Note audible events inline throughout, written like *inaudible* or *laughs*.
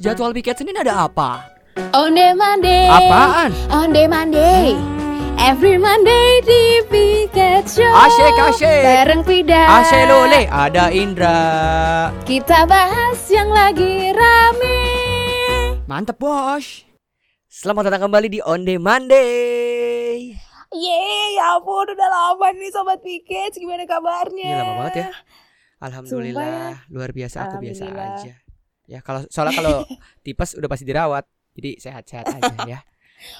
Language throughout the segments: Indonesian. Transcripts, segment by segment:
Jadwal piket Senin ada apa? On the Monday. Apaan? On the Monday. Every Monday di Piket Show. Asyik, asyik. Bareng Pida. Ashe Lole, ada Indra. Kita bahas yang lagi rame. Mantep bos. Selamat datang kembali di On The Monday. Yeay, ya ampun udah lama nih Sobat Piket. Gimana kabarnya? Ini lama banget ya. Alhamdulillah, luar biasa aku biasa aja. Ya kalau soalnya kalau *laughs* tipes udah pasti dirawat. Jadi sehat-sehat aja *laughs* ya.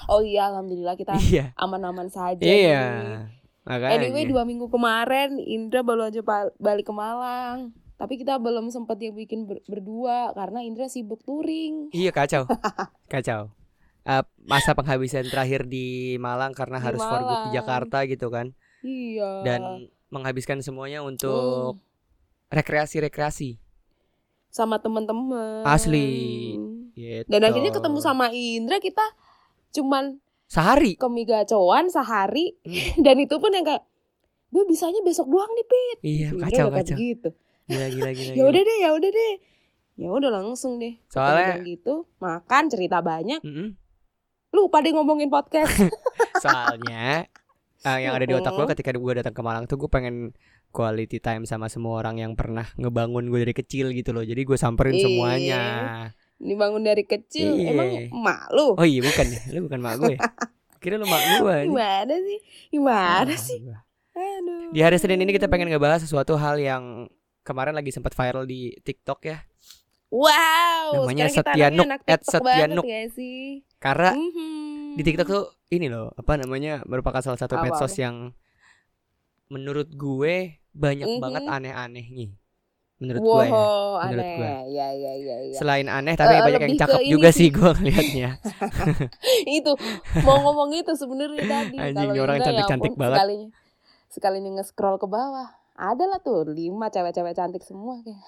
Oh iya, Alhamdulillah kita *laughs* iya. aman-aman saja. Iya. Makanya. Anyway, dua minggu kemarin Indra baru aja balik ke Malang. Tapi kita belum sempat yang bikin ber- berdua karena Indra sibuk touring. Iya kacau. Kacau. Eh, masa penghabisan terakhir di Malang karena Di harus for good di Malang. Jakarta gitu kan. Iya. Dan menghabiskan semuanya Hmm, untuk rekreasi-rekreasi. Sama teman-teman. Asli. Gitu. Dan akhirnya ketemu sama Indra kita cuman sehari. ke Migacoan sehari Hmm. *laughs* dan itu pun yang kayak gue bisanya besok doang nih Pit. Iya, Indra kacau kacau. Gitu. Gila gila *laughs* gila. Ya udah deh, ya udah deh. Ya udah langsung deh. Soalnya- gitu, makan cerita banyak. Mm-mm. Lupa deh ngomongin podcast. *laughs* Soalnya eh, yang ada di otak gue ketika gue datang ke Malang tuh gue pengen quality time sama semua orang yang pernah ngebangun gue dari kecil gitu loh. Jadi gue samperin Iya. semuanya. Dibangun dari kecil, Iya. emang emak lu. Oh iya bukan ya, lu bukan mak gue. *laughs* Kira lu mak gue. Gimana sih? Gimana Ah, sih? Aduh. Di hari Senin ini kita pengen ngebahas sesuatu hal yang kemarin lagi sempat viral di TikTok ya. Wow, Namanya Setianuk, at Setianuk. gak sih? Karena Mhm. di TikTok tuh ini loh, apa namanya? merupakan salah satu Apa, medsos apa? yang menurut gue banyak Mhm. banget aneh-anehnya. Menurut wow, gue ya. menurut aneh. gue. Ya, ya, ya, ya. Selain aneh tapi Eh, banyak yang cakep juga sih. sih gue ngelihatnya. *laughs* itu mau ngomong itu sebenarnya tadi. Anjing, orang Indra, ya cantik-cantik ampun, banget. Sekalinya, sekalinya nge-scroll ke bawah, ada lah tuh lima cewek-cewek cantik semua kayak.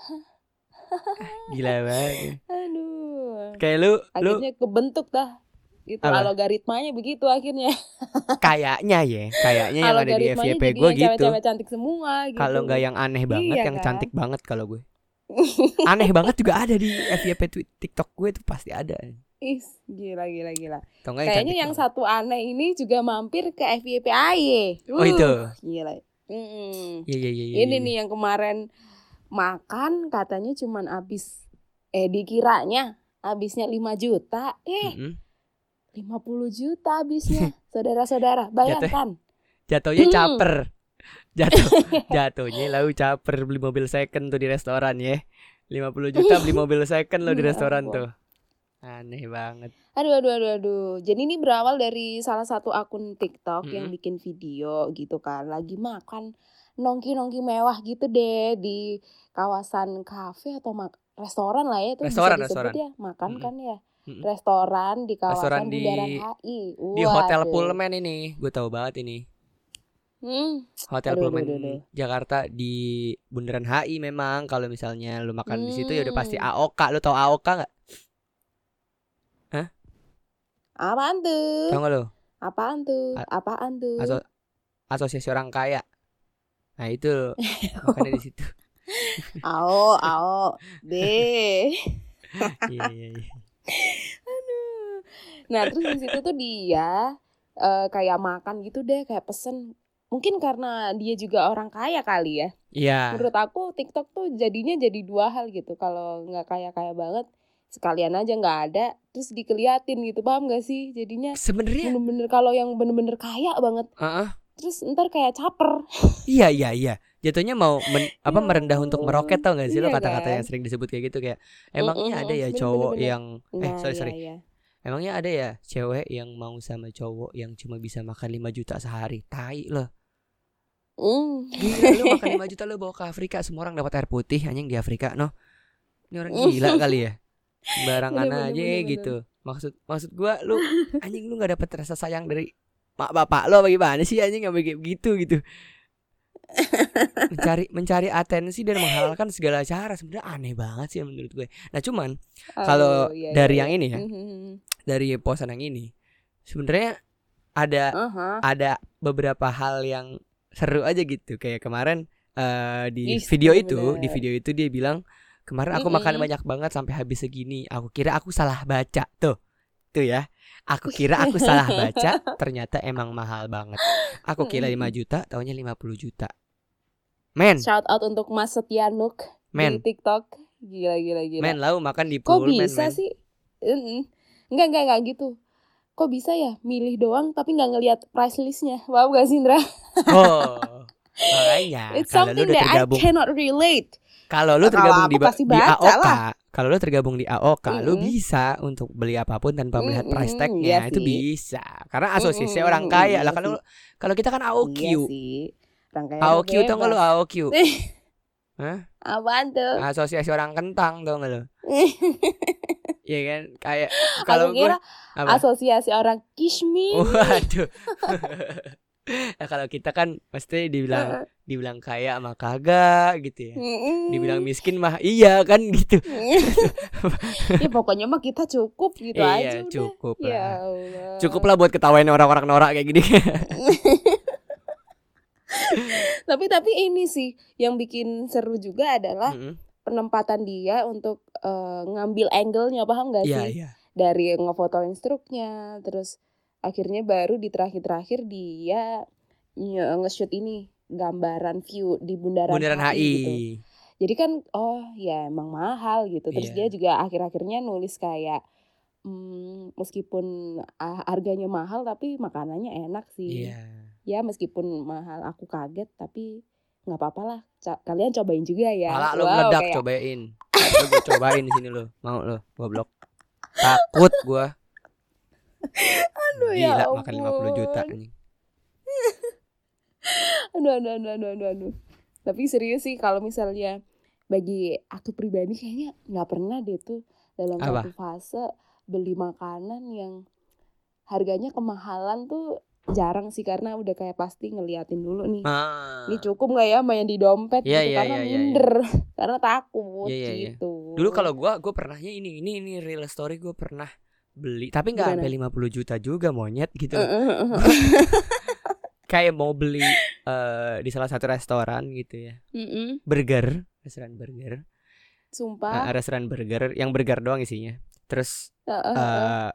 Gila banget. *laughs* Aduh. Kayak lu lu Akhirnya kebentuk dah. Itu Apa? algoritmanya begitu akhirnya. *laughs* kayaknya ya, kayaknya yang ada di FYP gue yang gitu. Cewek-cewek cantik semua gitu. Kalau nggak yang aneh banget, Iya yang kan? cantik banget kalau gue. *laughs* aneh banget juga ada di FYP TikTok gue tuh pasti ada. Ih, gila gila gila. Yang Kayaknya yang banget. satu aneh ini juga mampir ke FYP AY. Oh itu. Gila. Mm-mm. Iya iya iya. iya, Ini iya. nih yang kemarin makan katanya cuman habis eh dikiranya habisnya 5 juta. Eh, Mm-mm. 50 juta habisnya. *laughs* Saudara-saudara, bayangkan. Jatuhnya Hmm. caper. *laughs* Jatuh jatuhnya lalu caper beli mobil second tuh di restoran ya. 50 juta beli mobil second lo di *laughs* Ya restoran tuh. Aneh banget. Aduh aduh aduh aduh. Jadi ini berawal dari salah satu akun TikTok yang Mm-mm. bikin video gitu kan, lagi makan nongki-nongki mewah gitu deh di kawasan kafe atau mak- restoran lah ya itu Restoran, bisa disebut restoran. ya, makan Mm-mm. kan ya. Restoran di kawasan Restoran di- Bundaran HI. Di Hotel. Pullman ini, gue tahu banget ini. Hmm. Hotel Aduh, Pullman aduh, aduh, aduh. Jakarta di Bundaran HI memang kalau misalnya lu makan di situ ya udah pasti Hmm. AOK. Lu tau AOK nggak? Apaan tuh? Tau nggak lu? Apaan tuh? A- Apaan tuh? Aso- Asosiasi Orang Kaya. Nah itu *laughs* makannya di situ. Ao, ao, deh. *laughs* Iya iya iya. Nah terus di situ tuh dia eh, kayak makan gitu deh, kayak pesen. Mungkin karena dia juga orang kaya kali ya. Iya. Menurut aku TikTok tuh jadinya jadi dua hal gitu. Kalau nggak kaya kaya banget, sekalian aja nggak ada, terus dikeliatin gitu, paham gak sih? Jadinya Sebenarnya bener-bener kalau yang bener-bener kaya banget, Heeh. terus ntar kayak caper. Iya iya iya. Jatuhnya mau men- apa Ya merendah untuk meroket tau gak sih lo Iya kata-kata kan? yang sering disebut kayak gitu kayak emangnya Mm-mm, ada ya cowok bener, bener. yang eh Nah, sorry iya, sorry iya. emangnya ada ya cewek yang mau sama cowok yang cuma bisa makan 5 juta sehari tai lo Mm. Gila lu makan 5 *laughs* juta lu bawa ke Afrika Semua orang dapat air putih anjing di Afrika no Ini orang gila *laughs* kali ya bener, aja bener, bener. gitu Maksud maksud gua lu *laughs* Anjing lu gak dapet rasa sayang dari Mak bapak lo bagaimana sih anjing gak kayak gitu gitu mencari mencari atensi dan menghalalkan segala cara sebenarnya aneh banget sih menurut gue. Nah cuman kalau Aduh, iya, dari iya, yang iya. ini ya, Mhm. dari posan yang ini sebenarnya ada Aha. ada beberapa hal yang seru aja gitu kayak kemarin eh, di Ih, video itu bener-bener. di video itu dia bilang Kemarin aku makan Mm-mm. banyak banget sampai habis segini. Aku kira aku salah baca tuh. Tuh ya. Aku *laughs* kira aku salah baca, ternyata emang mahal banget. Aku kira 5 juta, taunya 50 juta. Men, Shout out untuk Mas Setianuk men, di TikTok. Gila gila gila. men lau makan di Kok pool, men, bisa men. sih? Mm-mm. Enggak enggak enggak gitu. Kok bisa ya milih doang tapi nggak ngelihat price listnya? Wow gak sih Indra? Oh. Makanya *laughs* It's kalau lu something udah that I tergabung cannot relate. kalau lu tergabung di, di AOK, lah. kalau lu tergabung di AOK, lu Mm-mm. bisa untuk beli apa pun tanpa melihat price tagnya iya itu sih. bisa. Karena asosiasi Mm-mm, orang kaya lah. iya Kalau sih. kalau kita kan AOQ, Iya sih. Rangkaian AOQ tau nggak lu. AOQ? Hah? Apaan tuh? Asosiasi orang kentang tau nggak lu? *laughs* Iya kan kayak kalau kira apa? asosiasi orang kishmi. Waduh. *laughs* Nah, kalau kita kan pasti dibilang dibilang kaya mah kagak gitu ya. Dibilang miskin mah iya kan gitu. ya pokoknya mah kita cukup gitu aja iya, udah. cukup Ya lah. Allah. Cukup lah buat ketawain orang-orang norak kayak gini. *laughs* *laughs* Tapi tapi ini sih yang bikin seru juga adalah Mm-mm. penempatan dia untuk eh, ngambil angle-nya paham gak Iya, sih? iya. Dari ngefotoin struknya, terus akhirnya baru di terakhir-terakhir dia nge-shoot ini gambaran view di bundaran, Bundaran HI. gitu. Jadi kan oh ya emang mahal gitu. Terus Iya. dia juga akhir-akhirnya nulis kayak "Hmm, meskipun ah, harganya mahal tapi makanannya enak sih. Iya. Ya meskipun mahal aku kaget tapi nggak apa-apa lah. Ca- kalian cobain juga ya. Pala lo Wow, meledak kayak- cobain. Lo gue cobain di sini lo. Mau lo goblok. Takut gua. *laughs* Aduh, ya Gila makan 50 juta ampun. anjing. *laughs* Aduh, aduh, aduh, aduh, aduh, aduh. Tapi serius sih kalau misalnya bagi aku pribadi kayaknya nggak pernah deh tuh dalam Apa? satu fase beli makanan yang harganya kemahalan tuh jarang sih karena udah kayak pasti ngeliatin dulu nih. Ah. Ini cukup nggak ya main di dompet Iya, gitu iya, karena iya, iya, minder *laughs* karena takut Iya, iya, iya. gitu. Dulu kalau gua gua pernahnya ini ini ini real story gua pernah beli tapi nggak sampai 50 juta juga monyet gitu. Eh, eh, eh, Kayak mau beli eh, di salah satu restoran gitu ya. eh. Mm-mm. Burger, restoran burger. Sumpah. Nah, restoran burger yang burger doang isinya. Terus Eh, eh, eh. eh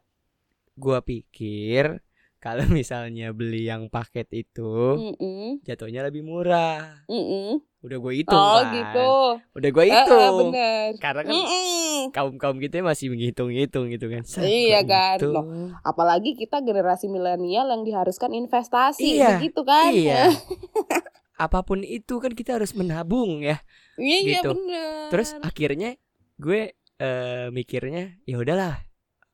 gua pikir kalau *laughs* misalnya beli yang paket itu Mm-mm. jatuhnya lebih murah. Mm-mm. Udah gue hitung Oh kan. gitu. Udah gue hitung. bener. Karena kan Mm-mm. kaum-kaum kita masih menghitung-hitung gitu kan. Set, Iya kan. hitung. Loh, Apalagi kita generasi milenial yang diharuskan investasi Iya, begitu kan? Iya. *laughs* Apa pun itu kan kita harus menabung ya. Iya, iya Gitu. bener. Terus akhirnya gue eh, mikirnya ya udahlah.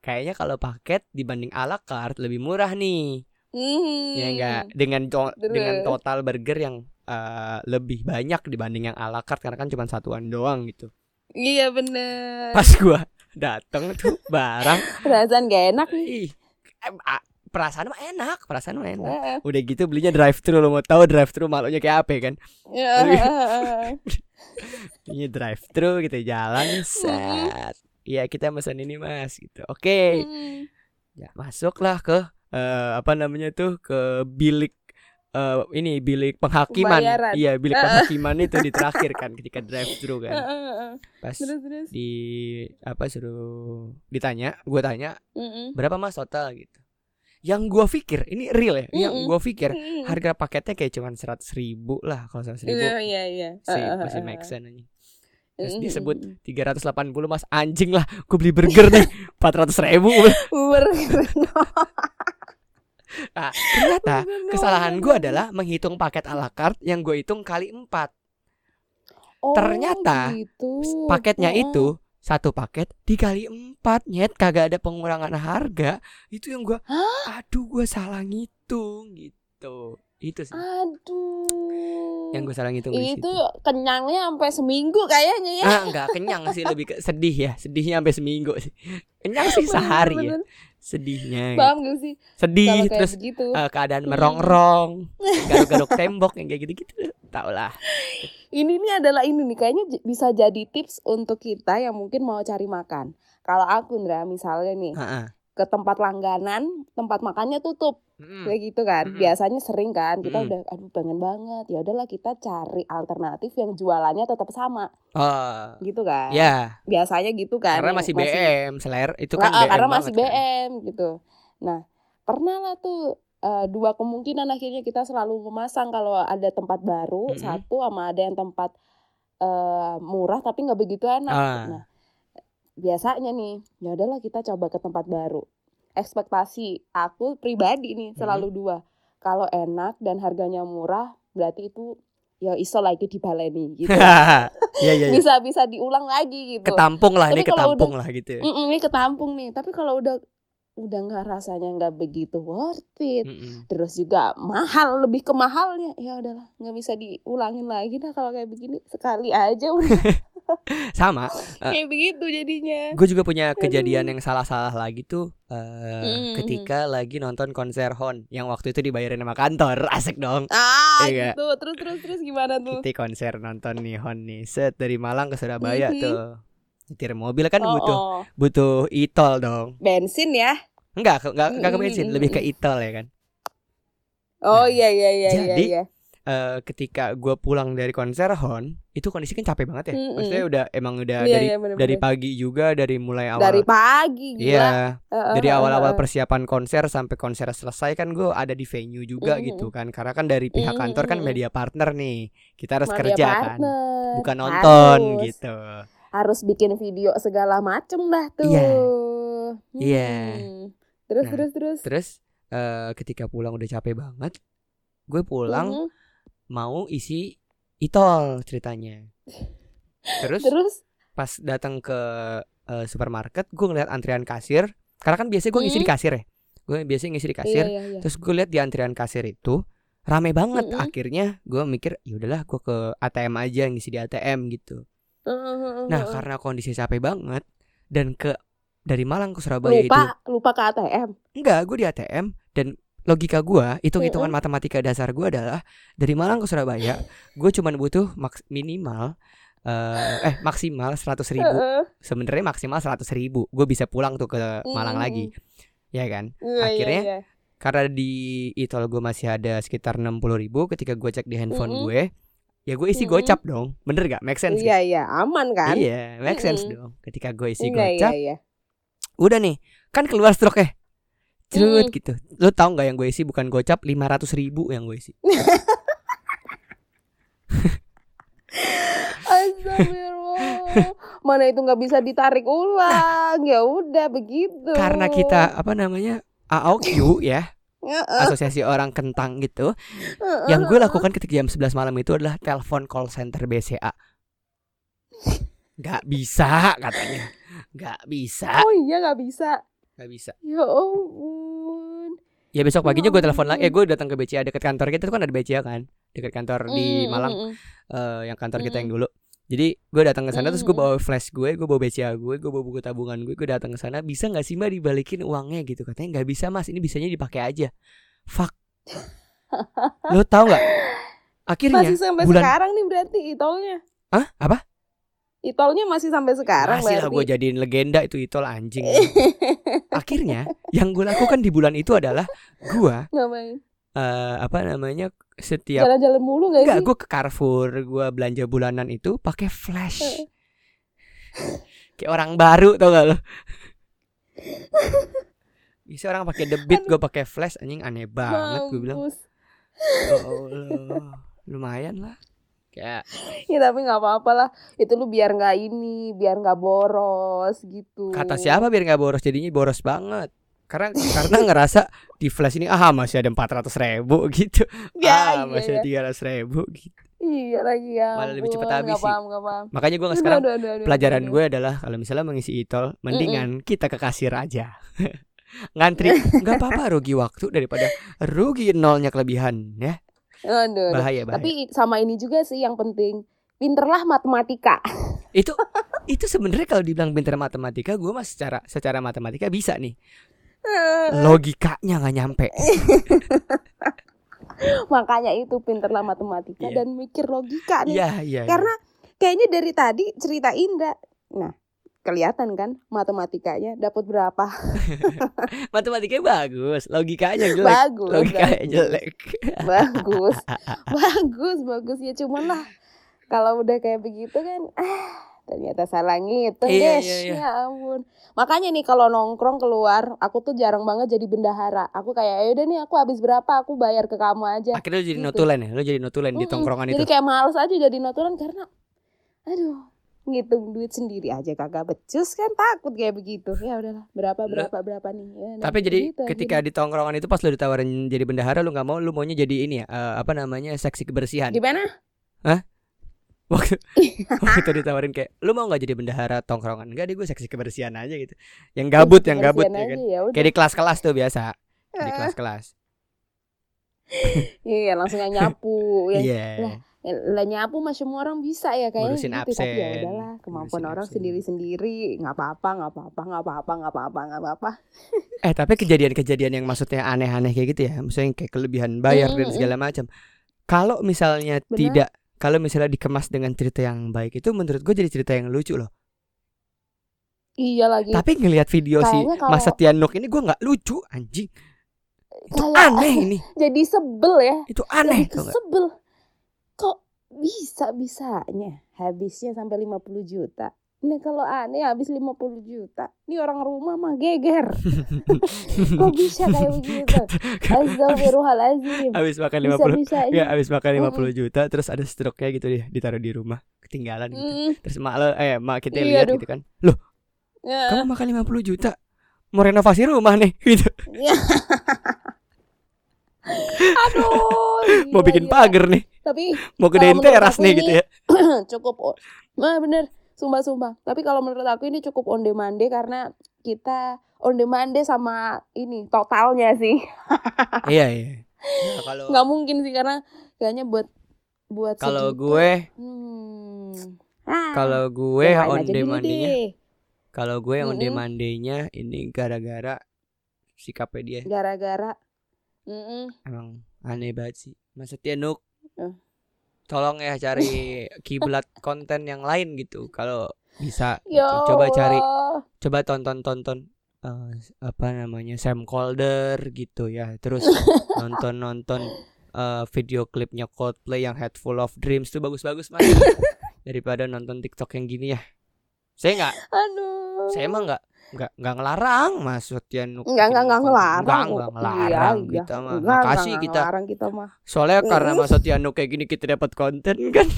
Kayaknya kalau paket dibanding ala carte lebih murah nih. Hmm. Ya enggak dengan to- dengan total burger yang eh, lebih banyak dibanding yang ala carte karena kan cuma satuan doang gitu. Iya bener. Pas gua dateng tuh barang *laughs* Perasaan gak enak nih. ih em, ah, perasaan mah enak, perasaan mah enak. Eh, Udah gitu belinya drive thru lo mau tahu drive thru malunya kayak apa kan? eh, eh, eh. *laughs* Ini drive thru kita jalan set. Iya kita pesan ini mas gitu. Oke. Hmm. Ya masuklah ke eh, apa namanya tuh ke bilik eh, ini bilik penghakiman. Iya bilik penghakiman itu di terakhir kan ketika drive thru kan. Pas Terus terus. di apa suruh ditanya, gue tanya Mm-mm. berapa mas total gitu. Yang gua pikir ini real ya. Yang Mm-mm. gua pikir Mm-mm. harga paketnya kayak cuman seratus ribu lah kalau seratus ribu Iya iya iya. Eh, eh, masih make sense aja. Terus Mm-mm. disebut 380 mas anjing lah gue beli burger nih. *laughs* 400 ribu. Uber. nah, *laughs* ternyata kesalahan gue adalah menghitung paket ala carte yang gue hitung kali 4 Oh, Ternyata gitu. paketnya Oh, itu satu paket dikali 4 nyet kagak ada pengurangan harga. Itu yang gue aduh gue salah ngitung gitu itu sih Aduh. yang gue salah ngitung itu situ kenyangnya sampai seminggu kayaknya ya. ah enggak kenyang sih lebih ke sedih ya sedihnya sampai seminggu sih kenyang sih sehari ya Bener, sedihnya gitu. Paham gak sih? sedih kayak terus begitu. eh, keadaan merongrong garuk-garuk tembok yang kayak gitu-gitu tau lah Ini nih adalah ini nih kayaknya bisa jadi tips untuk kita yang mungkin mau cari makan. Kalau aku Ndra misalnya nih Heeh. Ke tempat langganan tempat makannya tutup Mm-mm. kayak gitu kan Mm-mm. biasanya sering kan kita Mm-mm. udah aduh pengen banget ya udahlah kita cari alternatif yang jualannya tetap sama Oh, gitu kan ya, biasanya gitu kan karena yang masih BM, seler itu kan ah, BM karena masih kan. BM gitu nah pernah lah tuh eh, dua kemungkinan akhirnya kita selalu memasang kalau ada tempat baru Mm-mm. satu sama ada yang tempat eh, murah tapi nggak begitu enak Ah. nah biasanya nih ya udahlah kita coba ke tempat baru ekspektasi aku pribadi nih Hmm. selalu dua kalau enak dan harganya murah berarti itu ya iso lagi dibaleni gitu *laughs* Iya iya. iya. bisa bisa diulang lagi gitu Ketampung lah ini Tapi kalau ketampung lah gitu. Mm-mm, ini ketampung nih tapi kalau udah udah nggak rasanya nggak begitu worth it Mm-mm. terus juga mahal lebih ke mahalnya ya udahlah nggak bisa diulangin lagi dah kalau kayak begini sekali aja udah *laughs* *laughs* Sama. Eh, kayak begitu jadinya Gue juga punya kejadian yang salah-salah lagi tuh eh, Mm-mm. ketika lagi nonton konser Hon yang waktu itu dibayarin sama kantor. *laughs* Asik dong. ah Iya. gitu terus terus terus gimana tuh Kita konser nonton nih Hon nih. Set dari Malang ke Surabaya Mhm. tuh. Nyetir mobil kan oh, butuh oh. butuh e-tol dong. bensin ya Enggak, enggak, enggak ke bensin, Mm-mm. lebih ke e-tol ya kan. oh Nah, iya iya iya iya jadi, Eh, ketika gue pulang dari konser Hon, itu kondisi kan capek banget ya. Mm-mm. Maksudnya udah emang udah Iya, dari iya, bener-bener. dari pagi juga dari mulai awal dari pagi gila Iya, Heeh, dari awal-awal persiapan konser sampai konser selesai kan gue ada di venue juga Mm-mm. gitu kan. Karena kan dari pihak kantor kan media partner nih. Kita harus Media kerja kan. Bukan nonton Harus. gitu. harus bikin video segala macem dah tuh Iya. Hmm. Iya. terus Nah, terus terus Terus eh, ketika pulang udah capek banget, gue pulang Mhm. Mau isi itol ceritanya. Terus, terus pas datang ke eh, supermarket, gue ngeliat antrian kasir. Karena kan biasanya gue ngisi di Mhm. kasir ya. Gue biasanya ngisi di iya kasir. iya iya Terus gue lihat di antrian kasir itu rame banget. Mm-mm. Akhirnya gue mikir, ya udahlah gue ke ATM aja ngisi di ATM gitu. Heeh, Nah heeh. karena kondisi capek banget dan ke dari Malang ke Surabaya itu lupa lupa ke ATM enggak gue di ATM dan logika gue hitung-hitungan matematika dasar gue adalah dari Malang ke Surabaya gue cuman butuh maks- minimal eh, eh maksimal seratus ribu sebenarnya maksimal seratus ribu gue bisa pulang tuh ke Malang Mm. lagi ya kan Iya, iya, Akhirnya, iya. karena di itol gue masih ada sekitar enam puluh ribu ketika gue cek di handphone Mm-mm. gue ya gue isi Mm-mm. gocap dong bener gak make sense iya gak? iya aman kan iya make sense Mm-mm. dong ketika gue isi iya iya gocap iya udah nih kan keluar stroke eh cerut gitu. Lo tau nggak yang gue isi bukan gocap lima ratus ribu yang gue isi. *laughs* Astagfirullah. Mana itu nggak bisa ditarik ulang? Ya udah begitu. Karena kita apa namanya AOQ ya. Asosiasi orang kentang gitu. Yang gue lakukan ketika jam 11 malam itu adalah telepon call center BCA nggak bisa katanya. Nggak bisa. Oh iya nggak bisa nggak bisa. Ya ampun. Ya besok paginya gue telepon lagi eh gue datang ke BCA dekat kantor kita itu kan ada BCA kan dekat kantor di Mm, Malang. mm, mm. eh, yang kantor kita yang dulu. Jadi gue datang ke sana terus gue bawa flash gue gue bawa BCA gue gue bawa buku tabungan gue gue datang ke sana. Bisa nggak sih mbak dibalikin uangnya gitu? Katanya nggak bisa mas. Ini bisanya dipakai aja. Fuck. *laughs* Lo tau nggak? Akhirnya masih sampai bulan sekarang nih berarti itolnya ah apa itolnya masih sampai sekarang masih lah gue jadiin legenda itu itol anjing *laughs* akhirnya yang gue lakukan di bulan itu adalah gue eh, apa namanya setiap jalan-jalan mulu nggak Enggak, sih gue ke Carrefour, gue belanja bulanan itu pakai flash. Kayak orang baru tau gak lo? Bisa orang pakai debit, gue pakai flash, anjing aneh banget gue bilang. Oh, Allah. lumayan lah. Kayak *laughs* ya tapi nggak apa-apa lah itu lu biar nggak ini biar nggak boros gitu kata siapa biar nggak boros jadinya boros banget. Karena karena ngerasa *laughs* di flash ini ah masih ada empat ratus ribu *laughs* gitu, ya, ah iya, masih iya. ada tiga ratus ribu gitu. iya lagi ya Malah lebih ampun, habis nggak sih. paham nggak paham Makanya gue sekarang aduh, aduh, aduh, pelajaran aduh. gue adalah kalau misalnya mengisi e-tol mendingan kita ke kasir aja ngantri nggak apa-apa rugi waktu daripada rugi nolnya kelebihan ya Aduh, bahaya bahaya. Tapi sama ini juga sih yang penting. Pinterlah matematika. *laughs* Itu itu sebenarnya kalau dibilang pintar matematika gue mah secara secara matematika bisa nih. Logikanya nggak nyampe. *laughs* Makanya itu pinterlah matematika Iya. dan mikir logika nih. Iya iya iya. karena kayaknya dari tadi cerita Indra. Nah kelihatan kan matematikanya dapat berapa *laughs* Matematikanya bagus, logikanya jelek. bagus Logikanya bagus. jelek. bagus *laughs* bagus bagus ya cuman lah kalau udah kayak begitu kan ah ternyata salah ngitung Iya, guys iya, iya. ya ampun makanya nih kalau nongkrong keluar aku tuh jarang banget jadi bendahara aku kayak ya udah nih aku habis berapa aku bayar ke kamu aja Akhirnya lu jadi Gitu. notulen ya, lu jadi notulen di Mm-mm. tongkrongan jadi itu. kayak males aja jadi notulen karena aduh ngitung duit sendiri aja kagak becus kan takut kayak begitu ya udahlah berapa berapa berapa nih ya, udah, Tapi jadi gitu, ketika di tongkrongan itu pas lu ditawarin jadi bendahara lu nggak mau, lu maunya jadi ini ya, eh, apa namanya seksi kebersihan. di mana *laughs* Waktu waktu ditawarin kayak, lu mau nggak jadi bendahara tongkrongan? Enggak deh, gue seksi kebersihan aja gitu. Yang gabut, yang gabut ya kan. ya. Kayak di kelas-kelas tuh biasa, di Ah, kelas-kelas. *laughs* iya langsung yang nyapu ya Iya. lah. lah nyapu mah semua orang bisa ya kayaknya Ngurusin gitu tapi ya absen. udahlah kemampuan Ngurusin orang absen. sendiri sendiri nggak apa-apa nggak apa-apa nggak apa-apa nggak apa-apa nggak apa-apa *laughs* Eh tapi kejadian-kejadian yang maksudnya aneh-aneh kayak gitu ya, misalnya kayak kelebihan bayar dan Mm, mm, segala macam. Kalau misalnya Benar. tidak, kalau misalnya dikemas dengan cerita yang baik itu menurut gue jadi cerita yang lucu loh. iya lagi Tapi ngelihat video si Kayaknya kalau- Mas Setianuk ini gue nggak lucu anjing. Itu Kayak- aneh ini, jadi sebel ya itu aneh. jadi sebel kok bisa bisanya habisnya sampai 50 juta Nih kalau aneh habis 50 juta Ini orang rumah mah geger *laughs* Kok bisa kayak begitu Astagfirullahaladzim Habis makan 50 Bisa-bisa Ya habis makan Mm, 50 juta terus ada stroke-nya gitu dia ditaruh di rumah ketinggalan gitu. Mm, Terus mak lo eh mak kita Iya, lihat aduh. gitu kan. Loh, ya. kamu makan 50 juta mau renovasi rumah nih *laughs* gitu. Ya. Aduh *laughs* Mau gila, bikin gila. pagar nih, Tapi mau gedein teras nih gitu ya. *clears throat* cukup Nah bener Sumpah-sumpah Tapi kalau menurut aku ini cukup on demand Karena kita on demand sama ini Totalnya sih *laughs* iya iya. Nah, kalau nggak mungkin sih karena kayaknya buat buat kalau gue hmm. ah, kalau gue on demandnya kalau gue on Mm-mm. demandnya ini gara-gara sikapnya dia gara-gara Mm-mm. emang aneh banget sih Mas Setianuk Eh. tolong ya cari *laughs* kiblat konten yang lain gitu kalau bisa ya gitu. coba cari coba tonton tonton eh, apa namanya Sam Calder gitu ya terus *laughs* nonton nonton eh, video klipnya Coldplay yang Head Full of Dreams tuh bagus-bagus mas *laughs* daripada nonton TikTok yang gini ya saya nggak aduh saya emang nggak nggak nggak ngelarang Mas Setianu Enggak, enggak, enggak ngelarang. enggak kok. enggak ngelarang Iya, kita iya. mah Enggak, makasih enggak, kita ngelarang kita mah. soalnya karena Mm. Mas Setianu kayak gini kita dapat konten kan *laughs*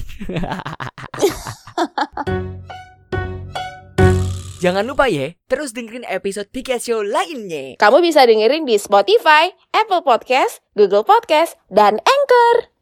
Jangan lupa ya, terus dengerin episode Pika Show lainnya. Kamu bisa dengerin di Spotify, Apple Podcast, Google Podcast, dan Anchor.